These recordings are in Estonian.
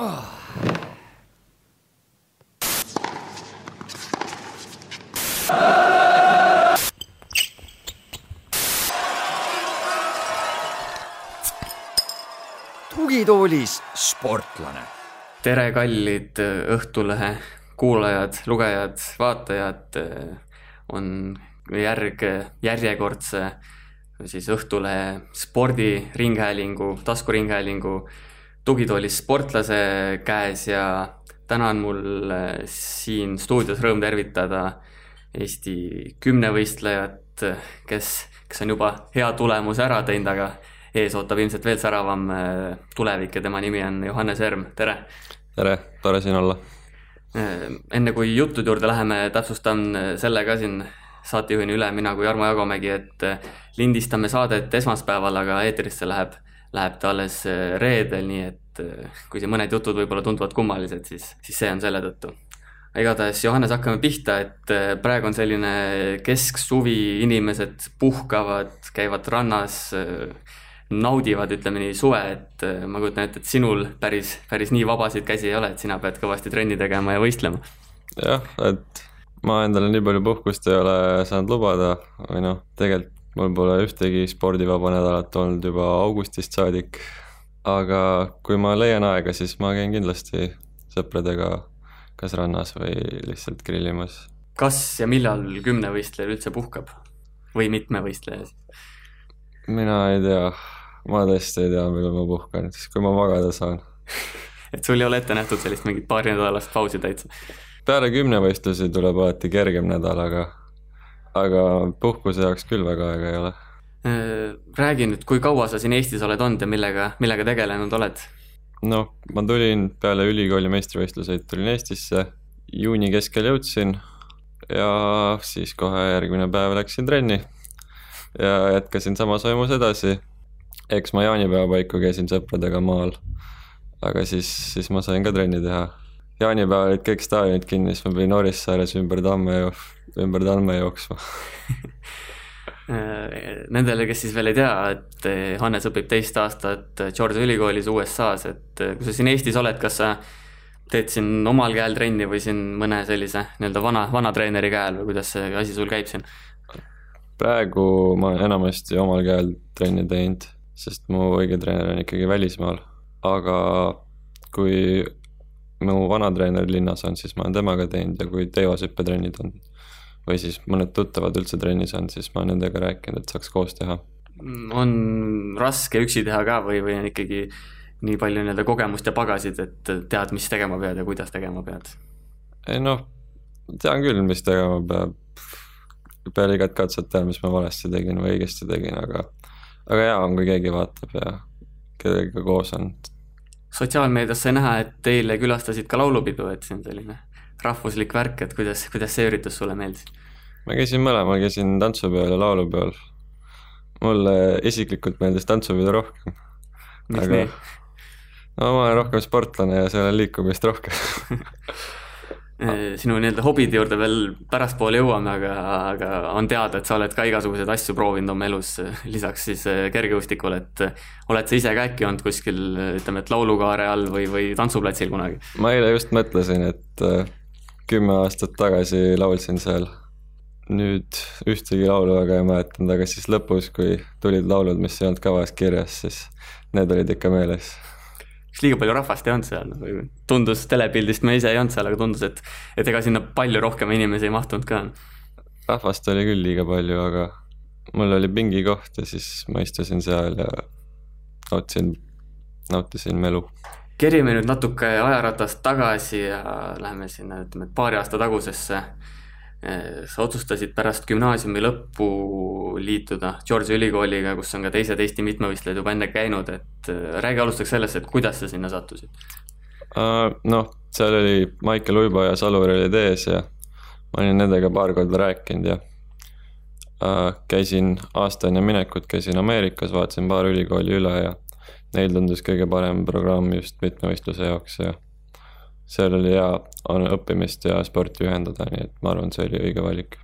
tugitoolis sportlane. tere, kallid Õhtulehe kuulajad, lugejad, vaatajad. on järg järjekordse siis Õhtulehe spordiringhäälingu, taskuringhäälingu tugitoolis sportlase käes ja täna on mul siin stuudios rõõm tervitada Eesti kümnevõistlejat, kes, kes on juba hea tulemuse ära teinud, aga ees ootab ilmselt veel säravam äh, tulevik ja tema nimi on Johannes Erm, tere! tere, tore siin olla! Äh, enne kui juttude juurde läheme, täpsustan äh, selle ka siin saatejuhina üle, mina kui Jarmo Jagomägi, et lindistame saadet esmaspäeval, aga eetrisse läheb, läheb ta alles reedel, nii et kui siin mõned jutud võib-olla tunduvad kummalised, siis, siis see on selle tõttu igatahes Johannes, hakkame pihta, et äh, praegu on selline kesksuvi, inimesed puhkavad, käivad rannas, äh, naudivad, ütleme nii, suve, et äh, ma kujutan ette, et sinul päris, päris nii vabasid käsi ei ole, et sina pead kõvasti trenni tegema ja võistlema. jah, et ma endale nii palju puhkust ei ole saanud lubada või noh, tegelikult mul pole ühtegi spordivaba nädalat olnud juba augustist saadik. aga kui ma leian aega, siis ma käin kindlasti sõpradega kas rannas või lihtsalt grillimas. kas ja millal kümnevõistleja üldse puhkab või mitmevõistleja siis? mina ei tea, ma tõesti ei tea, millal ma puhkan, siis kui ma magada saan et sul ei ole ette nähtud sellist mingit paarinädalast pausi täitsa? peale kümnevõistlusi tuleb alati kergem nädal, aga, aga puhkuse jaoks küll väga aega ei ole. Äh, räägi nüüd, kui kaua sa siin Eestis oled olnud ja millega, millega tegelenud oled? noh, ma tulin peale ülikooli meistrivõistluseid, tulin Eestisse, juuni keskel jõudsin ja siis kohe järgmine päev läksin trenni ja jätkasin samas vaimus edasi. eks ma jaanipäeva paiku käisin sõpradega maal, aga siis, siis ma sain ka trenni teha. Jaanipäeval olid kõik staadionid kinni, siis ma pidin Orissaares ümber tamme, ümber tamme jooksma Äh, nendele, kes siis veel ei tea, et äh, Hannes õpib teist aastat Georgia ülikoolis USA-s, et äh, kui sa siin Eestis oled, kas sa teed siin omal käel trenni või siin mõne sellise nii-öelda vana, vana treeneri käel või kuidas see asi sul käib siin? praegu ma olen enamasti omal käel trenni teinud, sest mu õige treener on ikkagi välismaal, aga kui mu vana treener linnas on, siis ma olen temaga teinud ja kui teivashüppetrennid on või siis mõned tuttavad üldse trennis on, siis ma olen nendega rääkinud, et saaks koos teha. on raske üksi teha ka või, või on ikkagi nii palju nii-öelda kogemust ja pagasid, et tead, mis tegema pead ja kuidas tegema pead? ei noh, tean küll, mis tegema peab. peale igat katset tean, mis ma valesti tegin või õigesti tegin, aga, aga hea on, kui keegi vaatab ja kellegagi koos on. Sotsiaalmeedias sai näha, et eile külastasid ka laulupidu, et see on selline rahvuslik värk, et kuidas, kuidas see üritus sulle meeldis? ma käisin mõlemal, käisin tantsupeol ja laulupeol. mulle isiklikult meeldis tantsupidu rohkem. miks aga... nii? no ma olen rohkem sportlane ja seal on liikumist rohkem sinu nii-öelda hobide juurde veel pärastpoole jõuame, aga, aga on teada, et sa oled ka igasuguseid asju proovinud oma elus, lisaks siis eh, kergejõustikule, et eh, oled sa ise ka äkki olnud kuskil ütleme, et laulukaare all või, või tantsuplatsil kunagi? ma eile just mõtlesin, et kümme aastat tagasi laulsin seal. nüüd ühtegi laulu väga ei mäletanud, aga siis lõpus, kui tulid laulud, mis ei olnud kavas kirjas, siis need olid ikka meeles. Kas liiga palju rahvast ei olnud seal või tundus telepildist, me ise ei olnud seal, aga tundus, et, et ega sinna palju rohkem inimesi ei mahtunud ka? rahvast oli küll liiga palju, aga mul oli pingikoht ja siis ma istusin seal ja nautisin, nautisin melu kerime nüüd natuke ajaratast tagasi ja läheme sinna, ütleme, paari aasta tagusesse. Sa otsustasid pärast gümnaasiumi lõppu liituda Georgia ülikooliga, kus on ka teised Eesti mitmevõistlejad juba enne käinud, et äh, räägi alustuseks sellest, et kuidas sa sinna sattusid uh,? noh, seal oli Maicel Uibo ja Salur olid ees ja ma olin nendega paar korda rääkinud ja uh, käisin aasta enne minekut, käisin Ameerikas, vaatasin paar ülikooli üle ja neil tundus kõige parem programm just mitmevõistluse jaoks ja seal oli hea õppimist ja sporti ühendada, nii et ma arvan, see oli õige valik.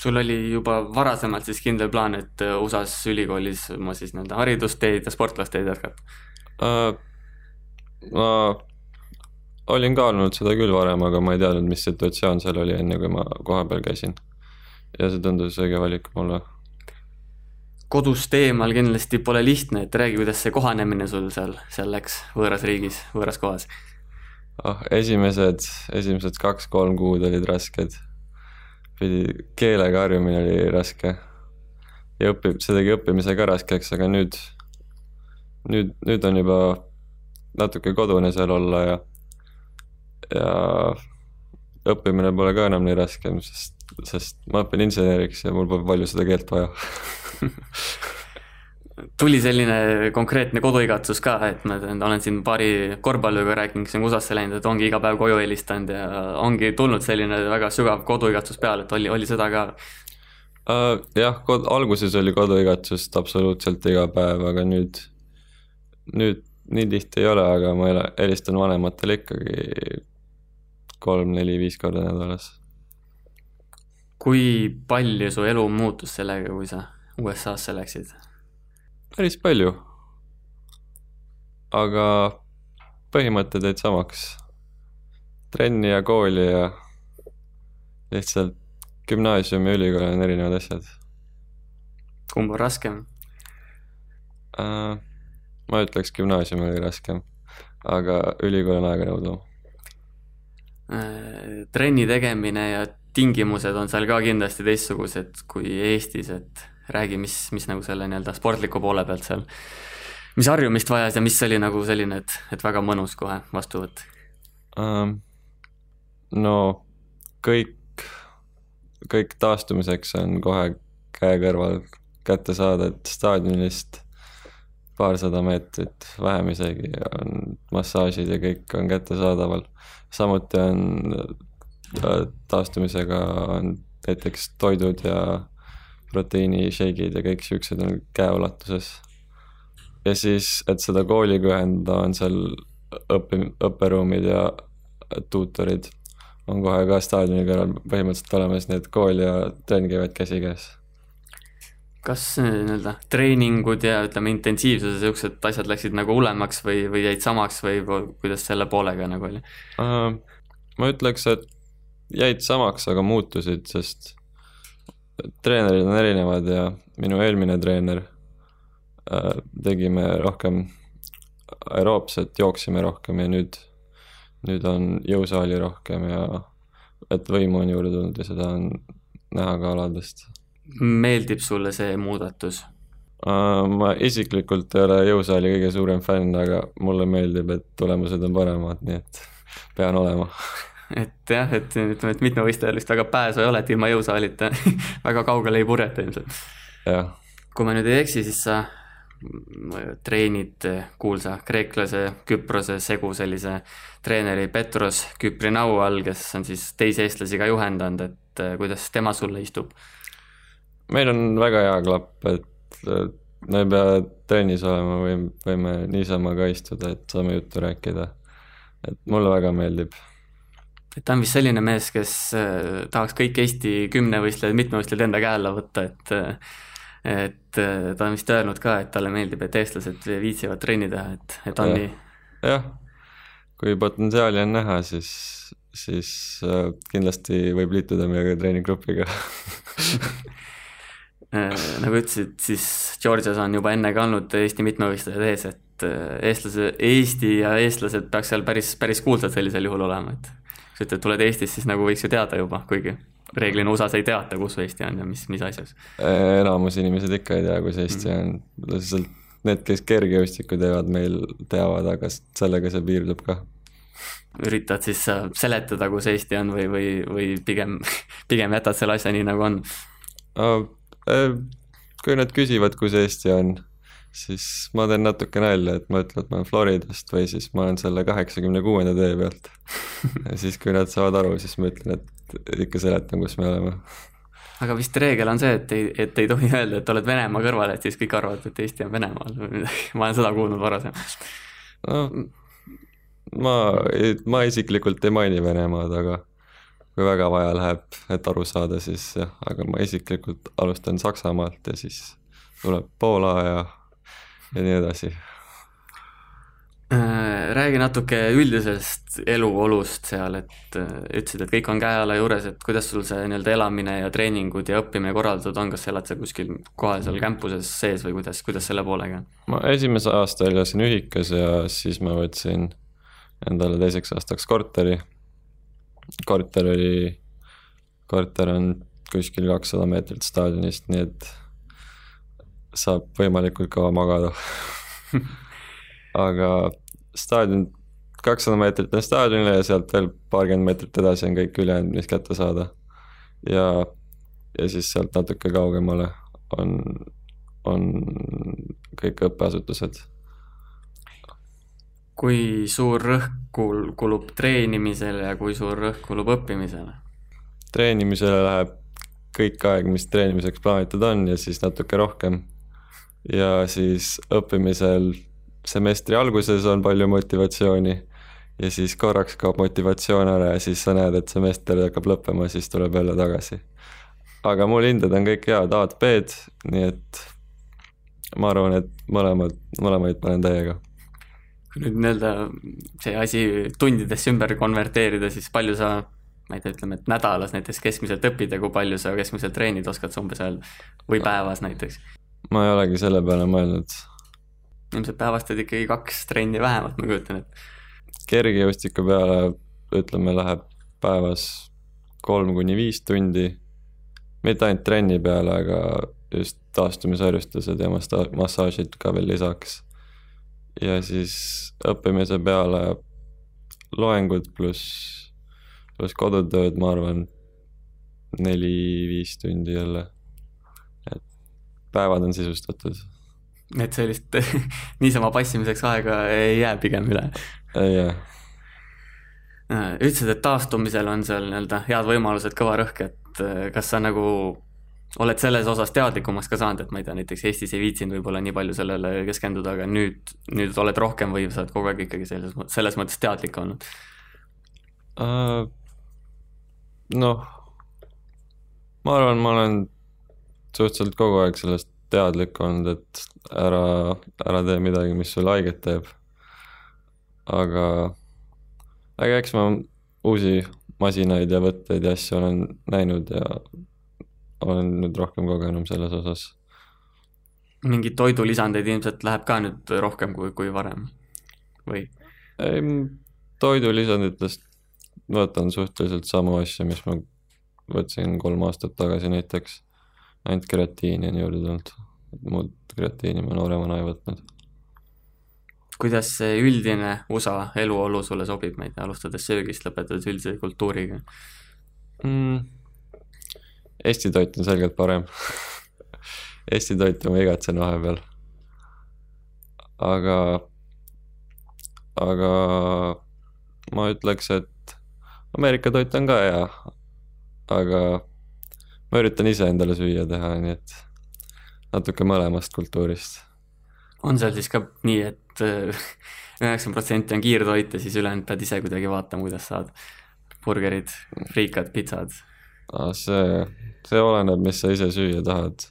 sul oli juba varasemalt siis kindel plaan, et äh, USA-s ülikoolis oma siis nii-öelda haridusteed ja sportlasteed jätkata uh,? ma olin kaalunud seda küll varem, aga ma ei teadnud, mis situatsioon seal oli, enne kui ma kohapeal käisin. ja see tundus õige valik mulle. kodust eemal kindlasti pole lihtne, et räägi, kuidas see kohanemine sul seal, seal läks võõras riigis, võõras kohas? Ah, esimesed, esimesed kaks-kolm kuud olid rasked. pidi, keelega harjumine oli raske. ja õpib, see tegi õppimise ka raskeks, aga nüüd, nüüd, nüüd on juba natuke kodune seal olla ja, ja õppimine pole ka enam nii raske, sest, sest ma õpin inseneriks ja mul pole palju seda keelt vaja tuli selline konkreetne koduigatsus ka, et ma olen siin paari korvpalliga rääkinud, kes on USA-sse läinud, et ongi iga päev koju helistanud ja ongi tulnud selline väga sügav koduigatsus peale, et oli, oli seda ka uh,? jah, kod-, alguses oli koduigatsust absoluutselt iga päev, aga nüüd, nüüd nii tihti ei ole, aga ma helistan vanematele ikkagi kolm-neli-viis korda nädalas. kui palju su elu muutus sellega, kui sa USA-sse läksid? Päris palju. aga põhimõtted jäid samaks. trenni ja kooli ja lihtsalt gümnaasium ja ülikool on erinevad asjad. kumb on raskem uh,? ma ütleks, gümnaasium oli raskem, aga ülikool on aeganõudvam uh,. trenni tegemine ja tingimused on seal ka kindlasti teistsugused kui Eestis, et räägi, mis, mis nagu selle nii-öelda sportliku poole pealt seal, mis harjumist vajas ja mis oli nagu selline, et, et väga mõnus kohe vastu võtta um,? no kõik, kõik taastumiseks on kohe käe kõrval kätte saada, et staadionist paarsada meetrit, vähem isegi, on massaažid ja kõik on kättesaadaval. samuti on taastumisega on näiteks toidud ja proteiinishake'id ja kõik siuksed on käeulatuses. ja siis, et seda kooliga ühendada, on seal õpi-, õpperuumid ja tuutorid on kohe ka staadioni kõrval põhimõtteliselt olemas, nii et kool ja trenn käivad käsikäes. kas nii-öelda treeningud ja ütleme, intensiivsus ja siuksed asjad läksid nagu hullemaks või, või jäid samaks või kuidas selle poolega nagu oli uh,? ma ütleks, et jäid samaks, aga muutusid, sest treenerid on erinevad ja minu eelmine treener äh, tegime rohkem aeroobset, jooksime rohkem ja nüüd, nüüd on jõusaali rohkem ja et võimu on juurde tulnud ja seda on näha ka aladest. meeldib sulle see muudatus uh,? ma isiklikult ei ole jõusaali kõige suurem fänn, aga mulle meeldib, et tulemused on paremad, nii et pean olema et jah, et ütleme, et mitmevõistlejal vist väga pääsu ei ole, et ilma jõusaalita väga kaugele ei purjeta ilmselt. kui ma nüüd ei eksi, siis sa treenid kuulsa kreeklase Küprose segu sellise treeneri Petros Küprinau all, kes on siis teisi eestlasi ka juhendanud, et eh, kuidas tema sulle istub? meil on väga hea klapp, et me ei pea trennis olema või võime niisama ka istuda, et saame juttu rääkida. et mulle väga meeldib et ta on vist selline mees, kes äh, tahaks kõik Eesti kümnevõistlejad, mitmevõistlejad enda käe alla võtta, et äh, et äh, ta on vist öelnud ka, et talle meeldib, et eestlased viitsivad trenni teha, et, et on ja. nii. jah, kui potentsiaali on näha, siis, siis kindlasti võib liituda meiega treeninggrupiga nagu ütlesid, siis Georgias on juba enne ka olnud Eesti mitmevõistlejad ees, et eestlase, Eesti ja eestlased peaks seal päris, päris kuulsad sellisel juhul olema, et sa ütled, tuled Eestist, siis nagu võiks ju teada juba, kuigi reeglina USA-s ei teata, kus Eesti on ja mis, mis asjas. enamus inimesed ikka ei tea, kus Eesti mm. on, lihtsalt need, kes kergejõustikku teevad, meil teavad, aga sellega see piirdub ka. üritad siis seletada, kus Eesti on või, või, või pigem, pigem jätad selle asja nii, nagu on? Äh, kui nad küsivad, kus Eesti on siis ma teen natuke nalja, et ma ütlen, et ma olen Floridast või siis ma olen selle kaheksakümne kuuenda tee pealt ja siis, kui nad saavad aru, siis ma ütlen, et ikka seletan, kus me oleme. aga vist reegel on see, et ei, et ei tohi öelda, et oled Venemaa kõrval, et siis kõik arvavad, et Eesti on Venemaal või midagi, ma olen seda kuulnud varasemalt. no ma, ma isiklikult ei maini Venemaad, aga kui väga vaja läheb, et aru saada, siis jah, aga ma isiklikult alustan Saksamaalt ja siis tuleb Poola ja ja nii edasi. Äh, räägi natuke üldisest eluolust seal, et äh, ütlesid, et kõik on käe-jala juures, et kuidas sul see nii-öelda elamine ja treeningud ja õppimine korraldatud on, kas sa elad seal kuskil kohal seal campuses sees või kuidas, kuidas selle poolega on? ma esimese aasta elasin ühikas ja siis ma võtsin endale teiseks aastaks korteri. korter oli, korter on kuskil kakssada meetrit staadionist, nii et saab võimalikult kaua magada aga staadion, kakssada meetrit on staadionile ja sealt veel paarkümmend meetrit edasi on kõik ülejäänud, mis kätte saada. ja, ja siis sealt natuke kaugemale on, on kõik õppeasutused. kui suur rõhk kul-, kulub treenimisele ja kui suur rõhk kulub õppimisele? treenimisele läheb kõik aeg, mis treenimiseks plaanitud on ja siis natuke rohkem. Ja siis õppimisel semestri alguses on palju motivatsiooni ja siis korraks kaob motivatsioon ära ja siis sa näed, et semester hakkab lõppema, siis tuleb jälle tagasi. aga mul hinded on kõik head A-d, B-d, nii et ma arvan, et mõlemad, mõlemaid panen täiega. kui nüüd nii-öelda see asi tundidesse ümber konverteerida, siis palju sa ma ei tea, ütleme, et nädalas näiteks keskmiselt õpid ja kui palju sa keskmiselt treenid, oskad sa umbes öelda, või päevas näiteks? Ma ei olegi selle peale mõelnud ilmselt päevas teed ikkagi kaks trenni vähemalt, ma kujutan ette. kergejõustiku peale ütleme, läheb päevas kolm kuni viis tundi. mitte ainult trenni peale, aga just taastumisharjustused ja massa-, massaažid ka veel lisaks. ja siis õppimise peale loengud pluss, pluss kodutööd, ma arvan, neli-viis tundi jälle. Päevad on sisustatud et sellist niisama passimiseks aega ei jää pigem üle. ei jää. Äh, ütlesid, et taastumisel on seal nii-öelda head võimalused, kõva rõhk, et äh, kas sa nagu oled selles osas teadlikumaks ka saanud, et ma ei tea, näiteks Eestis ei viitsinud võib-olla nii palju sellele keskenduda, aga nüüd, nüüd oled rohkem või sa oled kogu aeg ikkagi selles, selles mõttes teadlik olnud uh,? noh, ma arvan, ma olen suhteliselt kogu aeg sellest teadlik olnud, et ära, ära tee midagi, mis sulle haiget teeb. aga, aga eks ma uusi masinaid ja võtteid ja asju olen näinud ja olen nüüd rohkem kogenum selles osas. mingeid toidulisandeid ilmselt läheb ka nüüd rohkem kui, kui varem või? ei, toidulisanditest võtan suhteliselt samu asju, mis ma võtsin kolm aastat tagasi näiteks. Ainult keratiini on juurde tulnud muud kreatiini ma nooremana ei võtnud. kuidas see üldine USA eluolu sulle sobib, ma ei tea, alustades söögist, lõpetades üldise kultuuriga mm.? Eesti toit on selgelt parem Eesti toitu ma igatsen vahepeal. aga, aga ma ütleks, et Ameerika toit on ka hea, aga ma üritan ise endale süüa teha, nii et natuke mõlemast kultuurist. on seal siis ka nii, et äh, üheksakümmend protsenti on kiirtoit ja siis ülejäänud pead ise kuidagi vaatama, kuidas saad burgerid, friikad, pitsad? see, see oleneb, mis sa ise süüa tahad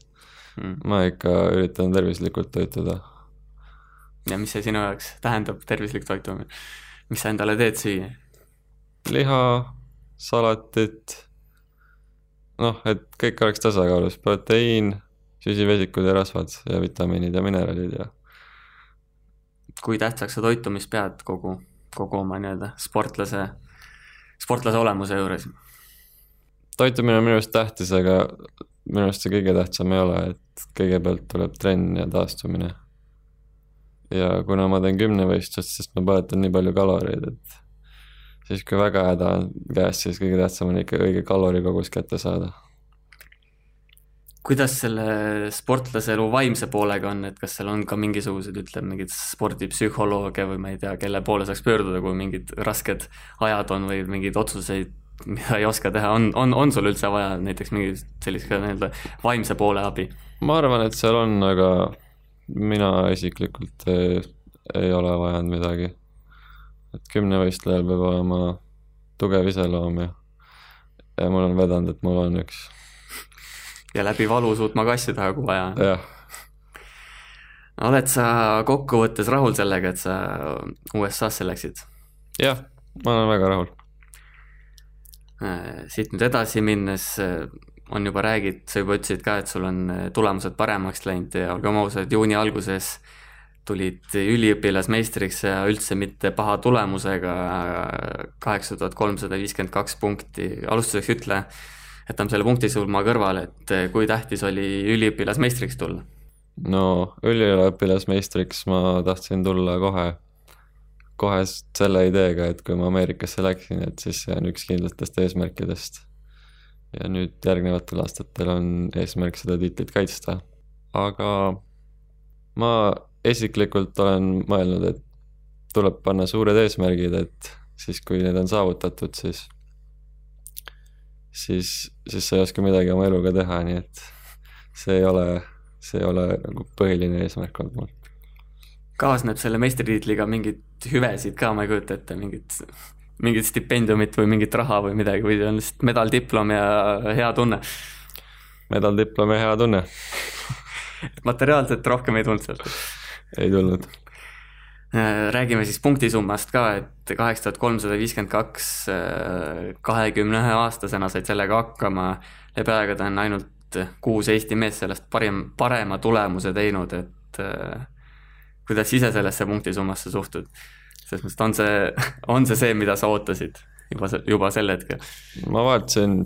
hmm.. ma ikka üritan tervislikult toituda. ja mis see sinu jaoks tähendab, tervislik toitumine? mis sa endale teed süüa? liha, salatit, noh, et kõik oleks tasakaalus, proteiin süsivesikud ja rasvad ja vitamiinid ja mineraalid ja. kui tähtsaks sa toitumist pead kogu, kogu oma nii-öelda sportlase, sportlase olemuse juures? toitumine on minu arust tähtis, aga minu arust see kõige tähtsam ei ole, et kõigepealt tuleb trenn ja taastumine. ja kuna ma teen kümnevõistlust, sest ma põletan nii palju kaloreid, et siis kui väga häda on käes, siis kõige tähtsam on ikka õige kalorikogus kätte saada kuidas selle sportlase elu vaimse poolega on, et kas seal on ka mingisugused, ütleme, mingeid spordipsühholooge või ma ei tea, kelle poole saaks pöörduda, kui mingid rasked ajad on või mingeid otsuseid, mida ei oska teha, on, on, on sul üldse vaja näiteks mingit sellist ka nii-öelda vaimse poole abi? ma arvan, et seal on, aga mina isiklikult ei, ei ole vajanud midagi. Et kümnevõistlejal peab olema tugev iseloom ja, ja mul on vedanud, et mul on üks ja läbi valu suutma kassi taha, kui vaja. jah. oled sa kokkuvõttes rahul sellega, et sa USA-sse läksid? jah, ma olen väga rahul. Äh, siit nüüd edasi minnes äh, on juba räägid, sa juba ütlesid ka, et sul on äh, tulemused paremaks läinud ja olgem ausad, juuni alguses tulid üliõpilasmeistriks ja üldse mitte paha tulemusega, kaheksa tuhat kolmsada viiskümmend kaks punkti. alustuseks ütle, jätame selle punktisumma kõrvale, et kui tähtis oli üliõpilasmeistriks tulla? no üliõpilasmeistriks ma tahtsin tulla kohe, kohe selle ideega, et kui ma Ameerikasse läksin, et siis see on üks kindlatest eesmärkidest. ja nüüd järgnevatel aastatel on eesmärk seda tiitlit kaitsta. aga ma isiklikult olen mõelnud, et tuleb panna suured eesmärgid, et siis, kui need on saavutatud, siis, siis, siis sa ei oska midagi oma eluga teha, nii et see ei ole, see ei ole nagu põhiline eesmärk olnud mul. kaasneb selle meistritiitliga mingeid hüvesid ka, ma ei kujuta ette, mingit, mingit stipendiumit või mingit raha või midagi või on lihtsalt medal, diplom ja hea tunne? medal, diplom ja hea tunne materiaalselt rohkem ei tulnud sealt ei tulnud. Äh, räägime siis punktisummast ka, et kaheksa tuhat kolmsada viiskümmend kaks, äh, kahekümne ühe aastasena said sellega hakkama. läbi aegade on ainult kuus Eesti meest sellest parim, parema tulemuse teinud, et äh, kuidas ise sellesse punktisummasse suhtud? selles mõttes, on see, on see see, mida sa ootasid juba, juba sel hetkel? ma vaatasin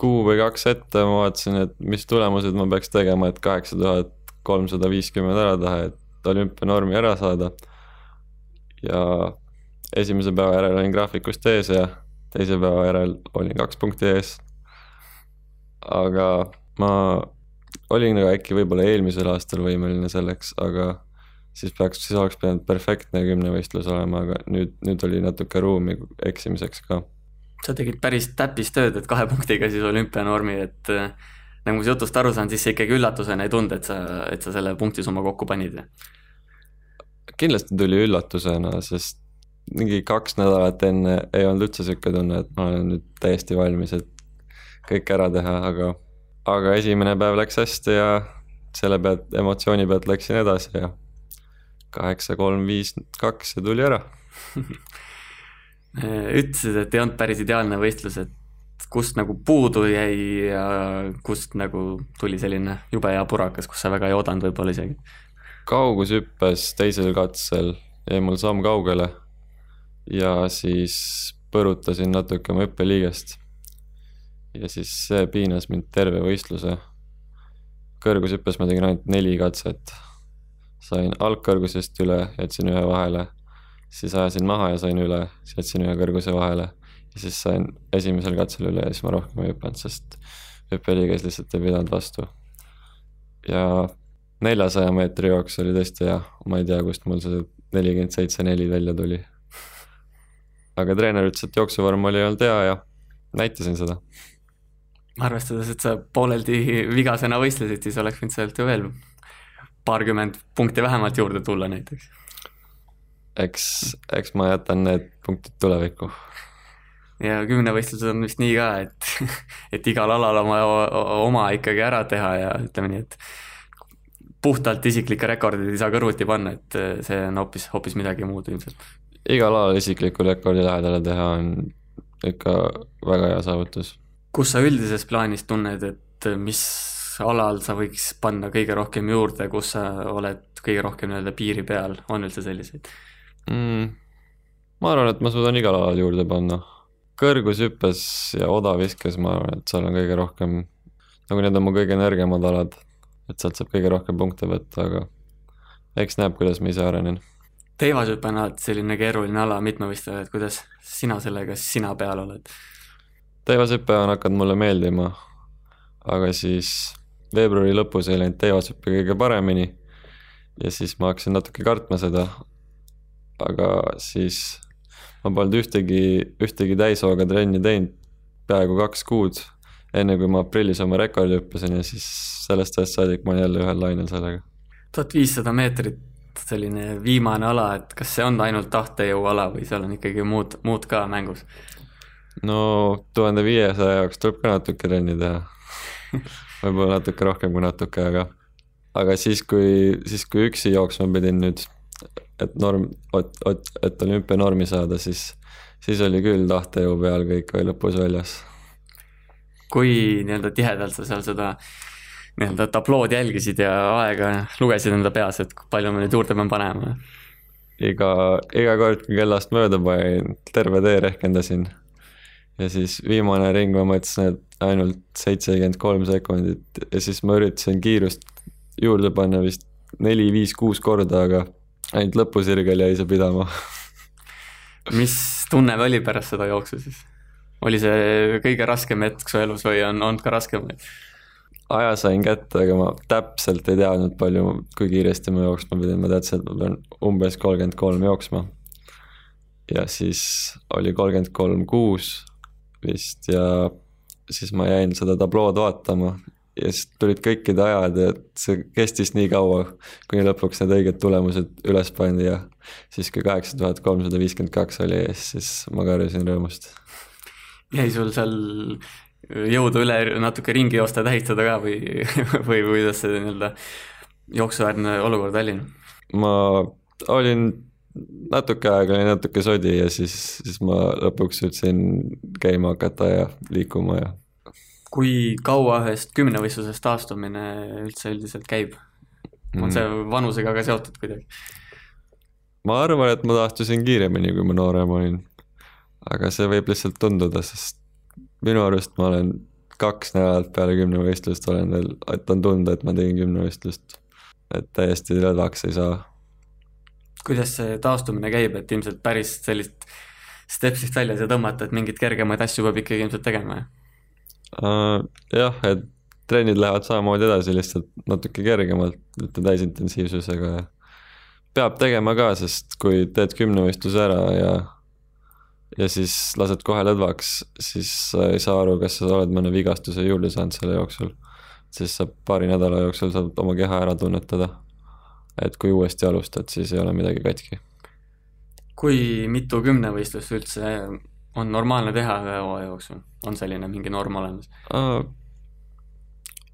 kuu või kaks ette, ma vaatasin, et mis tulemused ma peaks tegema, et kaheksa tuhat kolmsada viiskümmend ära teha, et olümpianormi ära saada. ja esimese päeva järel olin graafikust ees ja teise päeva järel olin kaks punkti ees. aga ma olin nagu äkki võib-olla eelmisel aastal võimeline selleks, aga siis peaks, siis oleks pidanud perfektne kümnevõistlus olema, aga nüüd, nüüd oli natuke ruumi eksimiseks ka. sa tegid päris täppistööd, et kahe punktiga siis olümpianormi, et nagu ma su jutust aru saan, siis see ikkagi üllatusena ei tulnud, et sa, et sa selle punktisumma kokku panid? kindlasti tuli üllatusena, sest mingi kaks nädalat enne ei olnud üldse sihuke tunne, et ma olen nüüd täiesti valmis, et kõik ära teha, aga, aga esimene päev läks hästi ja selle pealt, emotsiooni pealt läksin edasi ja kaheksa, kolm, viis, kaks ja tuli ära ütlesid, et ei olnud päris ideaalne võistlus, et kust nagu puudu jäi ja kust nagu tuli selline jube hea purakas, kus sa väga ei oodanud võib-olla isegi? kaugushüppes teisel katsel jäi mul samm kaugele ja siis põrutasin natuke oma hüppeliigest. ja siis see piinas mind terve võistluse. kõrgushüppes ma tegin ainult neli katset. sain algkõrgusest üle, jätsin ühe vahele, siis ajasin maha ja sain üle, siis jätsin ühe kõrguse vahele ja siis sain esimesel katsel üle ja siis ma rohkem ei hüpanud, sest hüppeliiges lihtsalt ei pidanud vastu. ja neljasaja meetri jooks oli tõesti hea, ma ei tea, kust mul see nelikümmend seitse neli välja tuli. aga treener ütles, et jooksuvorm oli olnud hea ja näitasin seda. arvestades, et sa pooleldi vigasena võistlesid, siis oleks võinud sealt ju veel paarkümmend punkti vähemalt juurde tulla näiteks. eks, eks ma jätan need punktid tulevikku ja kümnevõistlused on vist nii ka, et, et igal alal oma, oma ikkagi ära teha ja ütleme nii, et puhtalt isiklikke rekordeid ei saa kõrvuti panna, et see on hoopis, hoopis midagi muud ilmselt. igal alal isikliku rekordi lähedale teha on ikka väga hea saavutus. kus sa üldises plaanis tunned, et mis alal sa võiks panna kõige rohkem juurde, kus sa oled kõige rohkem nii-öelda piiri peal, on üldse selliseid mm,? ma arvan, et ma suudan igal alal juurde panna kõrgushüppes ja odaviskes ma arvan, et seal on kõige rohkem, nagu need on mu kõige nõrgemad alad, et sealt saab kõige rohkem punkte võtta, aga eks näeb, kuidas ma ise arenen. teivashüpe on alati selline keeruline ala mitmevõistlejale, et kuidas sina sellega sina peal oled? teivashüpe on hakanud mulle meeldima, aga siis veebruari lõpus ei läinud teivashüppe kõige paremini ja siis ma hakkasin natuke kartma seda, aga siis ma polnud ühtegi, ühtegi täishooga trenni teinud peaaegu kaks kuud, enne kui ma aprillis oma rekordi hüppasin ja siis sellest ajast saadik ma olen jälle ühel lainel sellega. tuhat viissada meetrit, selline viimane ala, et kas see on ainult tahtejõuala või seal on ikkagi muud, muud ka mängus? no tuhande viiesaja jaoks tuleb ka natuke trenni teha võib-olla natuke rohkem kui natuke, aga aga siis, kui, siis kui üksi jooksma pidin nüüd, et norm, et olümpianormi saada, siis, siis oli küll tahtejõu peal kõik või lõpus väljas. kui nii-öelda tihedalt sa seal seda nii-öelda tablood jälgisid ja aega lugesid enda peas, et palju ma nüüd juurde pean panema? iga, iga kord, kui kellast mööda panin, terve tee rehkendasin. ja siis viimane ring ma mõtlesin, et ainult seitsekümmend kolm sekundit ja siis ma üritasin kiirust juurde panna vist neli, viis, kuus korda, aga ainult lõpusirgel jäi see pidama mis tunne oli pärast seda jooksu siis? oli see kõige raskem hetk su elus või on olnud ka raskemaid? aja sain kätte, aga ma täpselt ei teadnud, palju, kui kiiresti ma jooksma pidin, ma teadsin, et ma pean umbes kolmkümmend kolm jooksma. ja siis oli kolmkümmend kolm kuus vist ja siis ma jäin seda tablood vaatama ja siis tulid kõikide ajad ja see kestis nii kaua, kuni lõpuks need õiged tulemused üles pandi ja siis, kui kaheksa tuhat kolmsada viiskümmend kaks oli ees, siis ma karjusin rõõmust. jäi sul seal jõudu üle natuke ringi joosta, tähistada ka või, või kuidas see nii-öelda jooksuväärne olukord oli? ma olin natuke aega oli natuke sodi ja siis, siis ma lõpuks suutsin käima hakata ja liikuma ja. Kui kaua ühest kümnevõistlusest taastumine üldse üldiselt käib? on see mm. vanusega ka seotud kuidagi? ma arvan, et ma taastusin kiiremini, kui ma noorem olin. aga see võib lihtsalt tunduda, sest minu arust ma olen kaks nädalat peale kümnevõistlust olen veel, et on tunda, et ma tegin kümnevõistlust. et täiesti lõdvaks ei saa. kuidas see taastumine käib, et ilmselt päris sellist stepsist väljas ei tõmmata, et mingeid kergemaid asju peab ikkagi ilmselt tegema, jah? Jah, et trennid lähevad samamoodi edasi, lihtsalt natuke kergemalt, ütleme täisintensiivsusega ja peab tegema ka, sest kui teed kümnevõistluse ära ja ja siis lased kohe lõdvaks, siis sa ei saa aru, kas sa oled mõne vigastuse juurde saanud selle jooksul. siis sa paari nädala jooksul saad oma keha ära tunnetada. et kui uuesti alustad, siis ei ole midagi katki. kui mitu kümnevõistlust üldse on normaalne teha ühe hooaja jooksul, on selline mingi norm olemas uh,?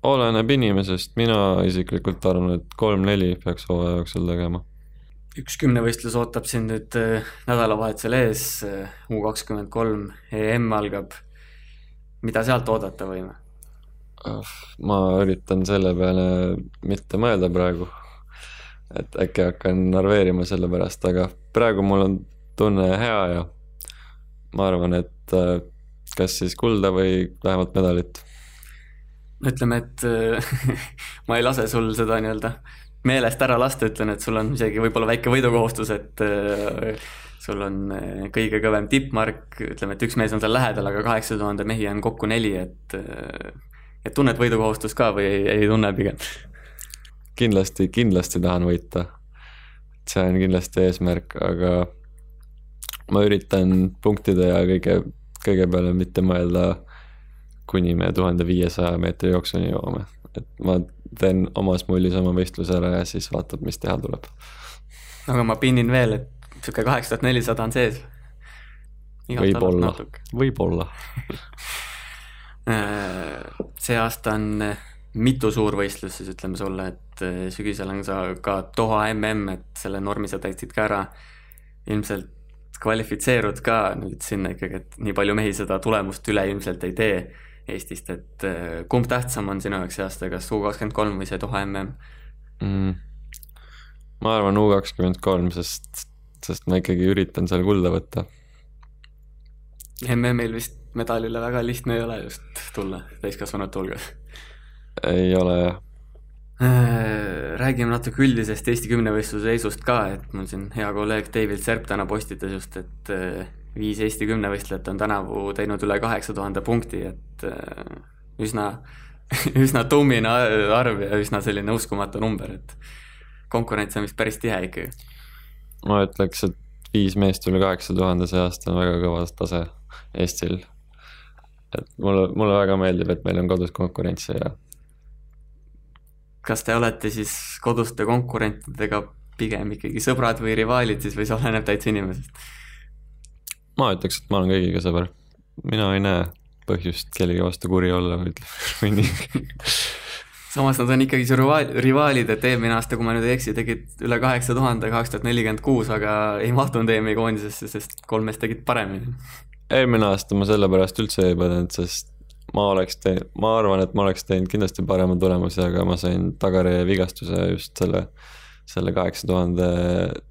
oleneb inimesest, mina isiklikult arvan, et kolm-neli peaks hooaja jooksul tegema üks kümnevõistlus ootab sind nüüd äh, nädalavahetusel ees, äh, U kakskümmend kolm EM algab. mida sealt oodata võime? Ah, ma üritan selle peale mitte mõelda praegu. et äkki hakkan narveerima selle pärast, aga praegu mul on tunne hea ja ma arvan, et äh, kas siis kulda või vähemalt medalit. ütleme, et ma ei lase sul seda nii-öelda meelest ära lasta, ütlen, et sul on isegi võib-olla väike võidukohustus, et äh, sul on äh, kõige kõvem tippmark, ütleme, et üks mees on seal lähedal, aga kaheksa tuhande mehi on kokku neli, et äh, et tunned võidukohustust ka või ei, ei tunne pigem? kindlasti, kindlasti tahan võita. see on kindlasti eesmärk, aga ma üritan punktide ja kõige, kõige peale mitte mõelda, kuni me tuhande viiesaja meetri jooksuni jõuame, et ma teen omas mullis oma võistluse ära ja siis vaatab, mis teha tuleb. aga ma pinnin veel, et sihuke kaheksa tuhat nelisada on sees. võib-olla, võib-olla äh, see aasta on äh, mitu suurvõistlust siis ütleme sulle, et äh, sügisel on sa ka Doha mm, et selle normi sa täitsid ka ära. ilmselt kvalifitseerud ka nüüd sinna ikkagi, et nii palju mehi seda tulemust üle ilmselt ei tee Eestist, et äh, kumb tähtsam on sinu jaoks see aasta, kas U kakskümmend kolm või see Doha mm mm.? ma arvan U kakskümmend kolm, sest, sest ma ikkagi üritan seal kulda võtta. MM-il vist medalile väga lihtne ei ole just tulla täiskasvanute hulgas. ei ole jah räägime natuke üldisest Eesti kümnevõistluse seisust ka, et mul siin hea kolleeg David Serp täna postitas just, et äh, viis Eesti kümnevõistlejat on tänavu teinud üle kaheksa tuhande punkti, et äh, üsna, üsna tummine arv ja üsna selline uskumatu number, et konkurents on vist päris tihe ikkagi. ma ütleks, et viis meest üle kaheksa tuhande see aasta on väga kõva tase Eestil. et mulle, mulle väga meeldib, et meil on kodus konkurentsi ja. Kas te olete siis koduste konkurentidega pigem ikkagi sõbrad või rivaalid siis või see oleneb täitsa inimesest? ma ütleks, et ma olen kõigiga sõber. mina ei näe põhjust kellegi vastu kuri olla või ütleme või nii. samas nad on ikkagi su rivaal, rivaalid, et eelmine aasta, kui ma nüüd ei eksi, tegid üle kaheksa tuhande, kaks tuhat nelikümmend kuus, aga ei mahtunud EM-i koondisesse, sest kolm meest tegid paremini. eelmine aasta ma sellepärast üldse ei põdenud, sest ma oleks teinud, ma arvan, et ma oleks teinud kindlasti parema tulemuse, aga ma sain tagajärjevigastuse just selle, selle kaheksa tuhande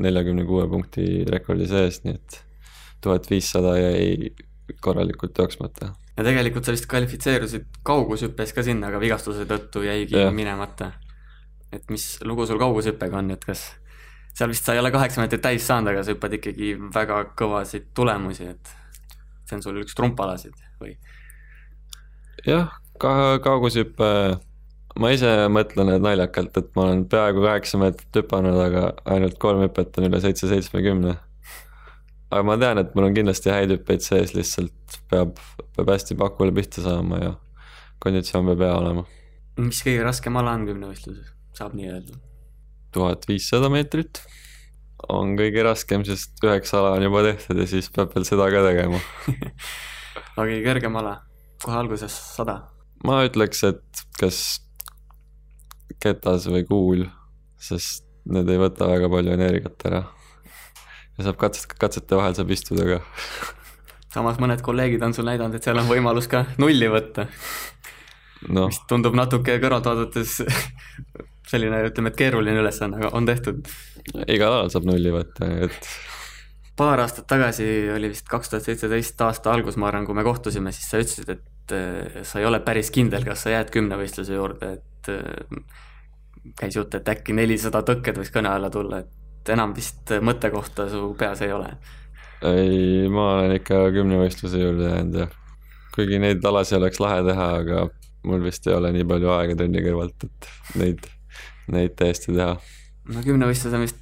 neljakümne kuue punkti rekordi sees, nii et tuhat viissada jäi korralikult jooksmata ja tegelikult sa vist kvalifitseerusid kaugushüppes ka sinna, aga vigastuse tõttu jäigi ja. minemata. et mis lugu sul kaugushüppega on, et kas seal vist sa ei ole kaheksa meetrit täis saanud, aga sa hüppad ikkagi väga kõvasid tulemusi, et see on sul üks trumpalasid või? Jah, ka kaugushüpe, ma ise mõtlen, et naljakalt, et ma olen peaaegu kaheksa meetrit hüpanud, aga ainult kolm hüpet on üle seitse seitsmekümne aga ma tean, et mul on kindlasti häid hüppeid sees, lihtsalt peab, peab hästi pakule pihta saama ja konditsioon peab hea olema. mis kõige raskem ala on kümnevõistluses, saab nii öelda? tuhat viissada meetrit on kõige raskem, sest üheksa ala on juba tehtud ja siis peab veel seda ka tegema aga kõige kergem ala, kohe alguses sada? ma ütleks, et kas ketas või kuul, sest need ei võta väga palju energiat ära ja saab katset, katsete vahel saab istuda ka. samas mõned kolleegid on sul näidanud, et seal on võimalus ka nulli võtta no.. mis tundub natuke kõrvalt vaadates selline, ütleme, et keeruline ülesanne, aga on tehtud. igal alal saab nulli võtta, et. Paar aastat tagasi oli vist kaks tuhat seitseteist aasta algus, ma arvan, kui me kohtusime, siis sa ütlesid, et äh, sa ei ole päris kindel, kas sa jääd kümnevõistluse juurde, et äh, käis jutt, et äkki nelisada tõkked võiks kõne alla tulla, et et enam vist mõttekohta su peas ei ole? ei, ma olen ikka kümnevõistluse juurde jäänud jah. kuigi neid alasid oleks lahe teha, aga mul vist ei ole nii palju aega trenni kõrvalt, et neid, neid täiesti teha. no kümnevõistlus on vist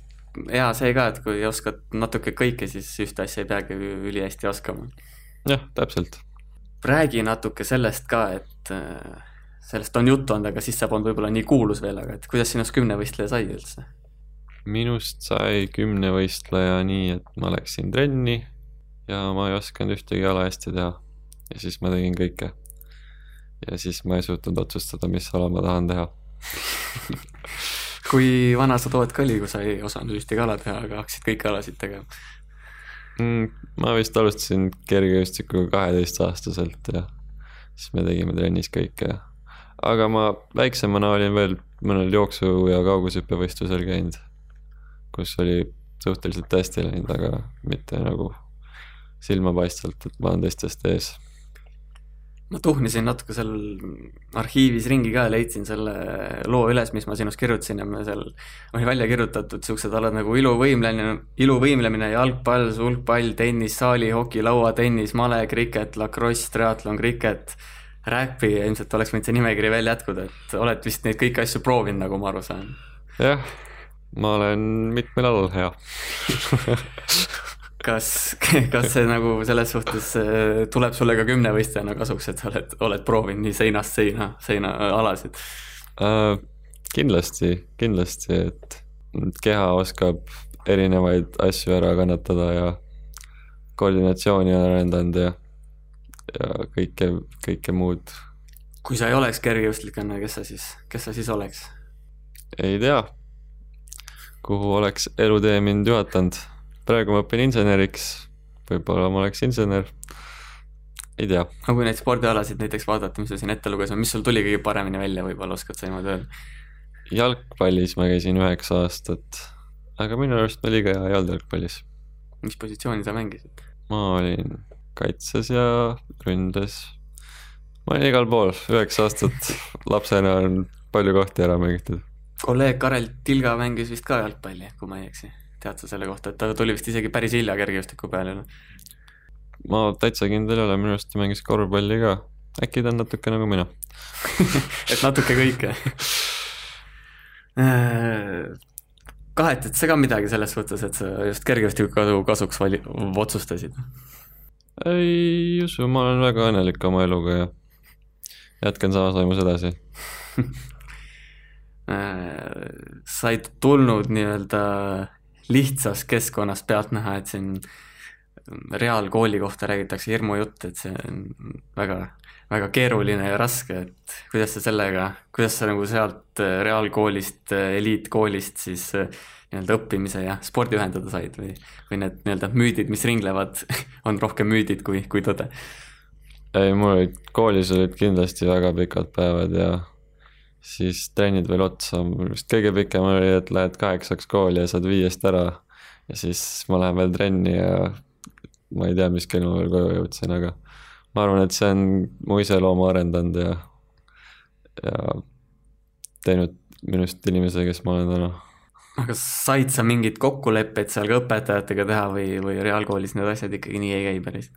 hea see ka, et kui oskad natuke kõike, siis ühte asja ei peagi ülihästi oskama. jah, täpselt. räägi natuke sellest ka, et äh, sellest on juttu olnud, aga siis sa polnud võib-olla nii kuulus veel, aga et kuidas sinust kümnevõistleja sai üldse? minust sai kümnevõistleja nii, et ma läksin trenni ja ma ei osanud ühtegi ala hästi teha. ja siis ma tegin kõike. ja siis ma ei suutnud otsustada, mis ala ma tahan teha kui vana sa tood ka oli, kui sa ei osanud ühtegi ala teha, aga hakkasid kõiki alasid tegema mm,? ma vist alustasin kergejõustikuga kaheteistaastaselt ja siis me tegime trennis kõike aga ma väiksemana olin veel mõnel jooksu- ja kaugushüppevõistlusel käinud kus oli suhteliselt hästi läinud, aga mitte nagu silmapaistvalt, et ma olen teistest ees. Ma tuhnisin natuke seal arhiivis ringi ka leidsin selle loo üles, mis ma sinust kirjutasin ja ma seal oli välja kirjutatud siuksed alad nagu iluvõimlemine, iluvõimlemine, jalgpall, sulgpall, tennis, saalihoki, lauatennis, male, kriket, lacrosse, triatlon, kriket, räppi ja ilmselt oleks võinud see nimekiri veel jätkuda, et oled vist neid kõiki asju proovinud, nagu ma aru saan. jah ma olen mitmel alal hea kas, kas see nagu selles suhtes äh, tuleb sulle ka kümnevõistlejana kasuks, et sa oled, oled proovinud nii seinast seina, seinaalasid uh,? kindlasti, kindlasti, et keha oskab erinevaid asju ära kannatada ja koordinatsiooni on arendanud ja, ja kõike, kõike muud. kui sa ei oleks kergejõustiklane, kes sa siis, kes sa siis oleks? ei tea kuhu oleks elutee mind juhatanud. Praegu ma õpin inseneriks, võib-olla ma oleks insener, ei tea. aga kui neid spordialasid näiteks vaadata, mis sa siin ette lugesid, mis sul tuli kõige paremini välja, võib-olla oskad sa niimoodi öelda? jalgpallis ma käisin üheksa aastat, aga minu arust oli ka hea jalgpallis. mis positsiooni sa mängisid? ma olin kaitses ja ründes. ma olin igal pool, üheksa aastat lapsena on palju kohti ära mängitud kolleeg Karel Tilga mängis vist ka jalgpalli, kui ma ei eksi. Tead sa selle kohta, et ta tuli vist isegi päris hilja kergejõustiku peale? ma täitsa kindel ei ole, minu arust ta mängis korvpalli ka. äkki ta on natuke nagu mina et natuke kõike kahetad sa ka midagi selles suhtes, et sa just kergejõustiku kasuks vali-, otsustasid? ei usu, ma olen väga õnnelik oma eluga ja jätkan samas vaimus edasi sa ei tulnud nii-öelda lihtsast keskkonnast pealtnäha, et siin reaalkooli kohta räägitakse hirmujutt, et see on väga, väga keeruline ja raske, et kuidas sa sellega, kuidas sa nagu sealt äh, reaalkoolist, äh, eliitkoolist siis äh, nii-öelda õppimise ja spordi ühendada said või, või need nii-öelda müüdid, mis ringlevad, on rohkem müüdid kui, kui tõde? ei, mul olid, koolis olid kindlasti väga pikad päevad ja siis trennid veel otsa, mul vist kõige pikem oli, et lähed kaheksaks kooli ja saad viiest ära ja siis ma lähen veel trenni ja ma ei tea, mis kell ma veel koju jõudsin, aga ma arvan, et see on mu iseloomu arendanud ja, ja teinud minust inimese, kes ma olen täna. aga said sa mingeid kokkuleppeid seal ka õpetajatega teha või, või reaalkoolis need asjad ikkagi nii ei käi päris?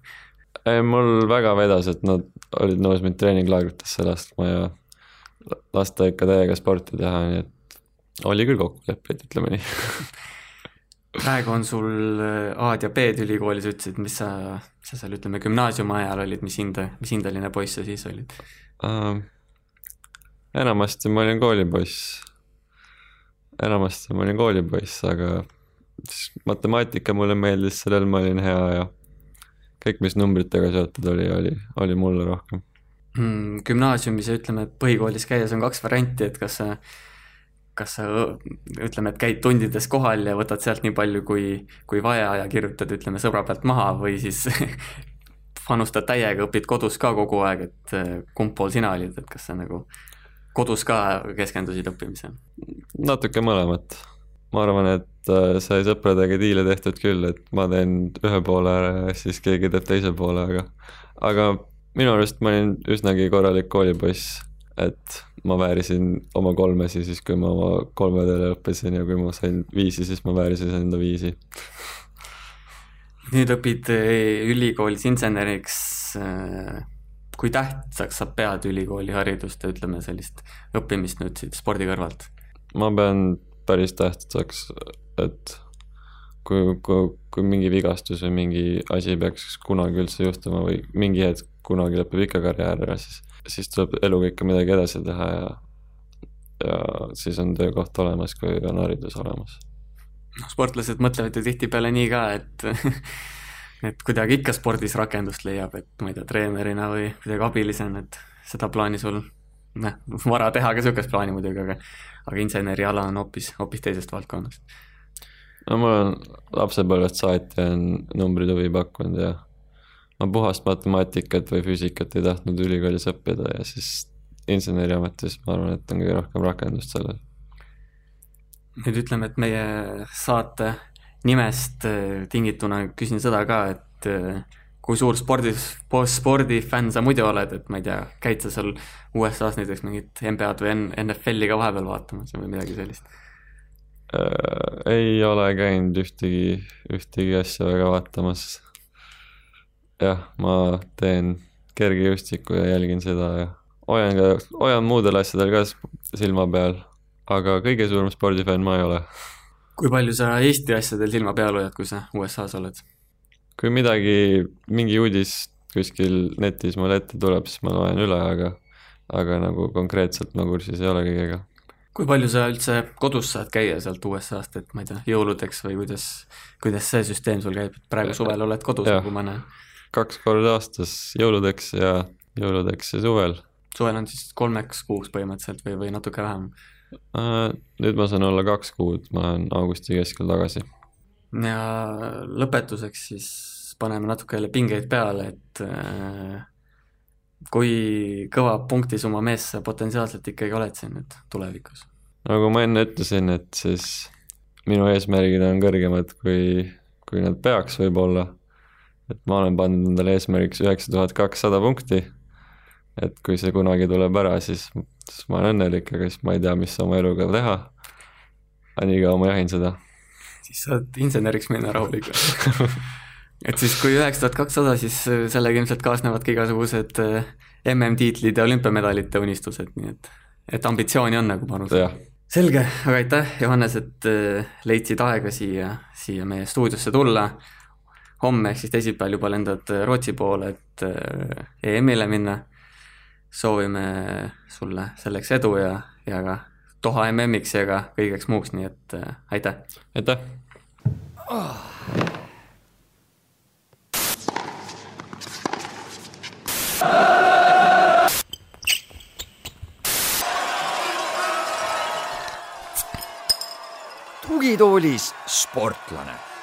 ei, mul väga vedas, et nad olid nõus mind treeninglaagritesse laskma ja lasta ikka täiega sporti teha, nii et oli küll kokkuleppeid, ütleme nii praegu on sul äh, A-d ja B-d ülikoolis, ütlesid, mis sa, sa seal ütleme gümnaasiumi ajal olid, mis hinde, mis hindeline poiss sa siis olid uh,? enamasti ma olin koolipoiss, enamasti ma olin koolipoiss, aga siis matemaatika mulle meeldis, sellel ma olin hea ja kõik, mis numbritega seotud oli, oli, oli mulle rohkem. Gümnaasiumis ja ütleme, põhikoolis käies on kaks varianti, et kas sa kas sa ütleme, et käid tundides kohal ja võtad sealt nii palju, kui, kui vaja ja kirjutad, ütleme, sõbra pealt maha või siis panustad täiega, õpid kodus ka kogu aeg, et eh, kumb pool sina olid, et kas sa nagu kodus ka keskendusid õppimisele? natuke mõlemat. ma arvan, et eh, sai sõpradega diile tehtud küll, et ma teen ühe poole ära ja siis keegi teeb teise poole, aga, aga minu arust ma olin üsnagi korralik koolipoiss et ma väärisin oma kolmesi siis, kui ma oma kolmedele õppisin ja kui ma sain viisi, siis ma väärisin enda viisi. nüüd õpid eh, ülikoolis inseneriks. Eh, kui tähtsaks sa pead ülikooli haridust ja ütleme sellist õppimist nüüd siit spordi kõrvalt? ma pean päris tähtsaks, et kui, kui, kui mingi vigastus või mingi asi peaks kunagi üldse juhtuma või mingi hetk kunagi lõpeb ikka karjäär ära, siis siis tuleb eluga ikka midagi edasi teha ja, ja siis on töökoht olemas, kui on haridus olemas. noh, sportlased mõtlevad ju tihtipeale nii ka, et et kuidagi ikka spordis rakendust leiab, et ma ei tea, treenerina või kuidagi abilisena, et seda plaani sul noh, vara teha ka niisugust plaani muidugi, aga aga inseneriala on hoopis, hoopis teisest valdkonnast. No mul on lapsepõlvest saati on numbrid huvi pakkunud ja ma puhast matemaatikat või füüsikat ei tahtnud ülikoolis õppida ja siis inseneriametis ma arvan, et on kõige rohkem rakendust sellel. nüüd ütleme, et meie saate nimest äh, tingituna küsin seda ka, et äh, kui suur spordis, spordifänn sa muidu oled, et ma ei tea, käid sa seal USA-s näiteks mingit NBA-d või NFL-i ka vahepeal vaatamas või midagi sellist äh,? ei ole käinud ühtegi, ühtegi asja väga vaatamas jah, ma teen kergejõustikku ja jälgin seda ja hoian ka, hoian muudel asjadel ka silma peal, aga kõige suurem spordifänn ma ei ole. kui palju sa Eesti asjadel silma peal hoiad, kui sa USA-s oled? kui midagi, mingi uudis kuskil netis mulle ette tuleb, siis ma loen üle, aga aga nagu konkreetselt ma kursis ei ole kõigega. Kui palju sa üldse kodus saad käia sealt USA-st, et ma ei tea, jõuludeks või kuidas, kuidas see süsteem sul käib, et praegu suvel oled kodus, nagu ma näen kaks korda aastas, jõuludeks ja jõuludeks ja suvel. suvel on siis kolmeks kuuks põhimõtteliselt või, või natuke vähem uh,? nüüd ma saan olla kaks kuud, ma olen augusti keskel tagasi. ja lõpetuseks siis paneme natuke jälle pingeid peale, et uh, kui kõva punktisumma mees sa potentsiaalselt ikkagi oled siin nüüd tulevikus? nagu ma enne ütlesin, et siis minu eesmärgid on kõrgemad, kui, kui nad peaks võib-olla et ma olen pannud endale eesmärgiks üheksa tuhat kakssada punkti. et kui see kunagi tuleb ära, siis, siis ma olen õnnelik, aga siis ma ei tea, mis oma eluga teha. aga niikaua ma jahin seda. siis saad inseneriks minna rahulikult et siis, kui üheksa tuhat kakssada, siis äh, sellega ilmselt kaasnevad ka igasugused äh, MM-tiitlid ja olümpiamedalite unistused, nii et, et ambitsiooni on nagu panustada. selge, aga aitäh, Johannes, et äh, leidsid aega siia, siia meie stuudiosse tulla homme ehk siis teisipäeval juba lendad Rootsi poole, et EM-ile minna. soovime sulle selleks edu ja, ja ka Doha MM-iks ja ka kõigeks muuks, nii et äh, aitäh. aitäh oh.. tugitoolis sportlane.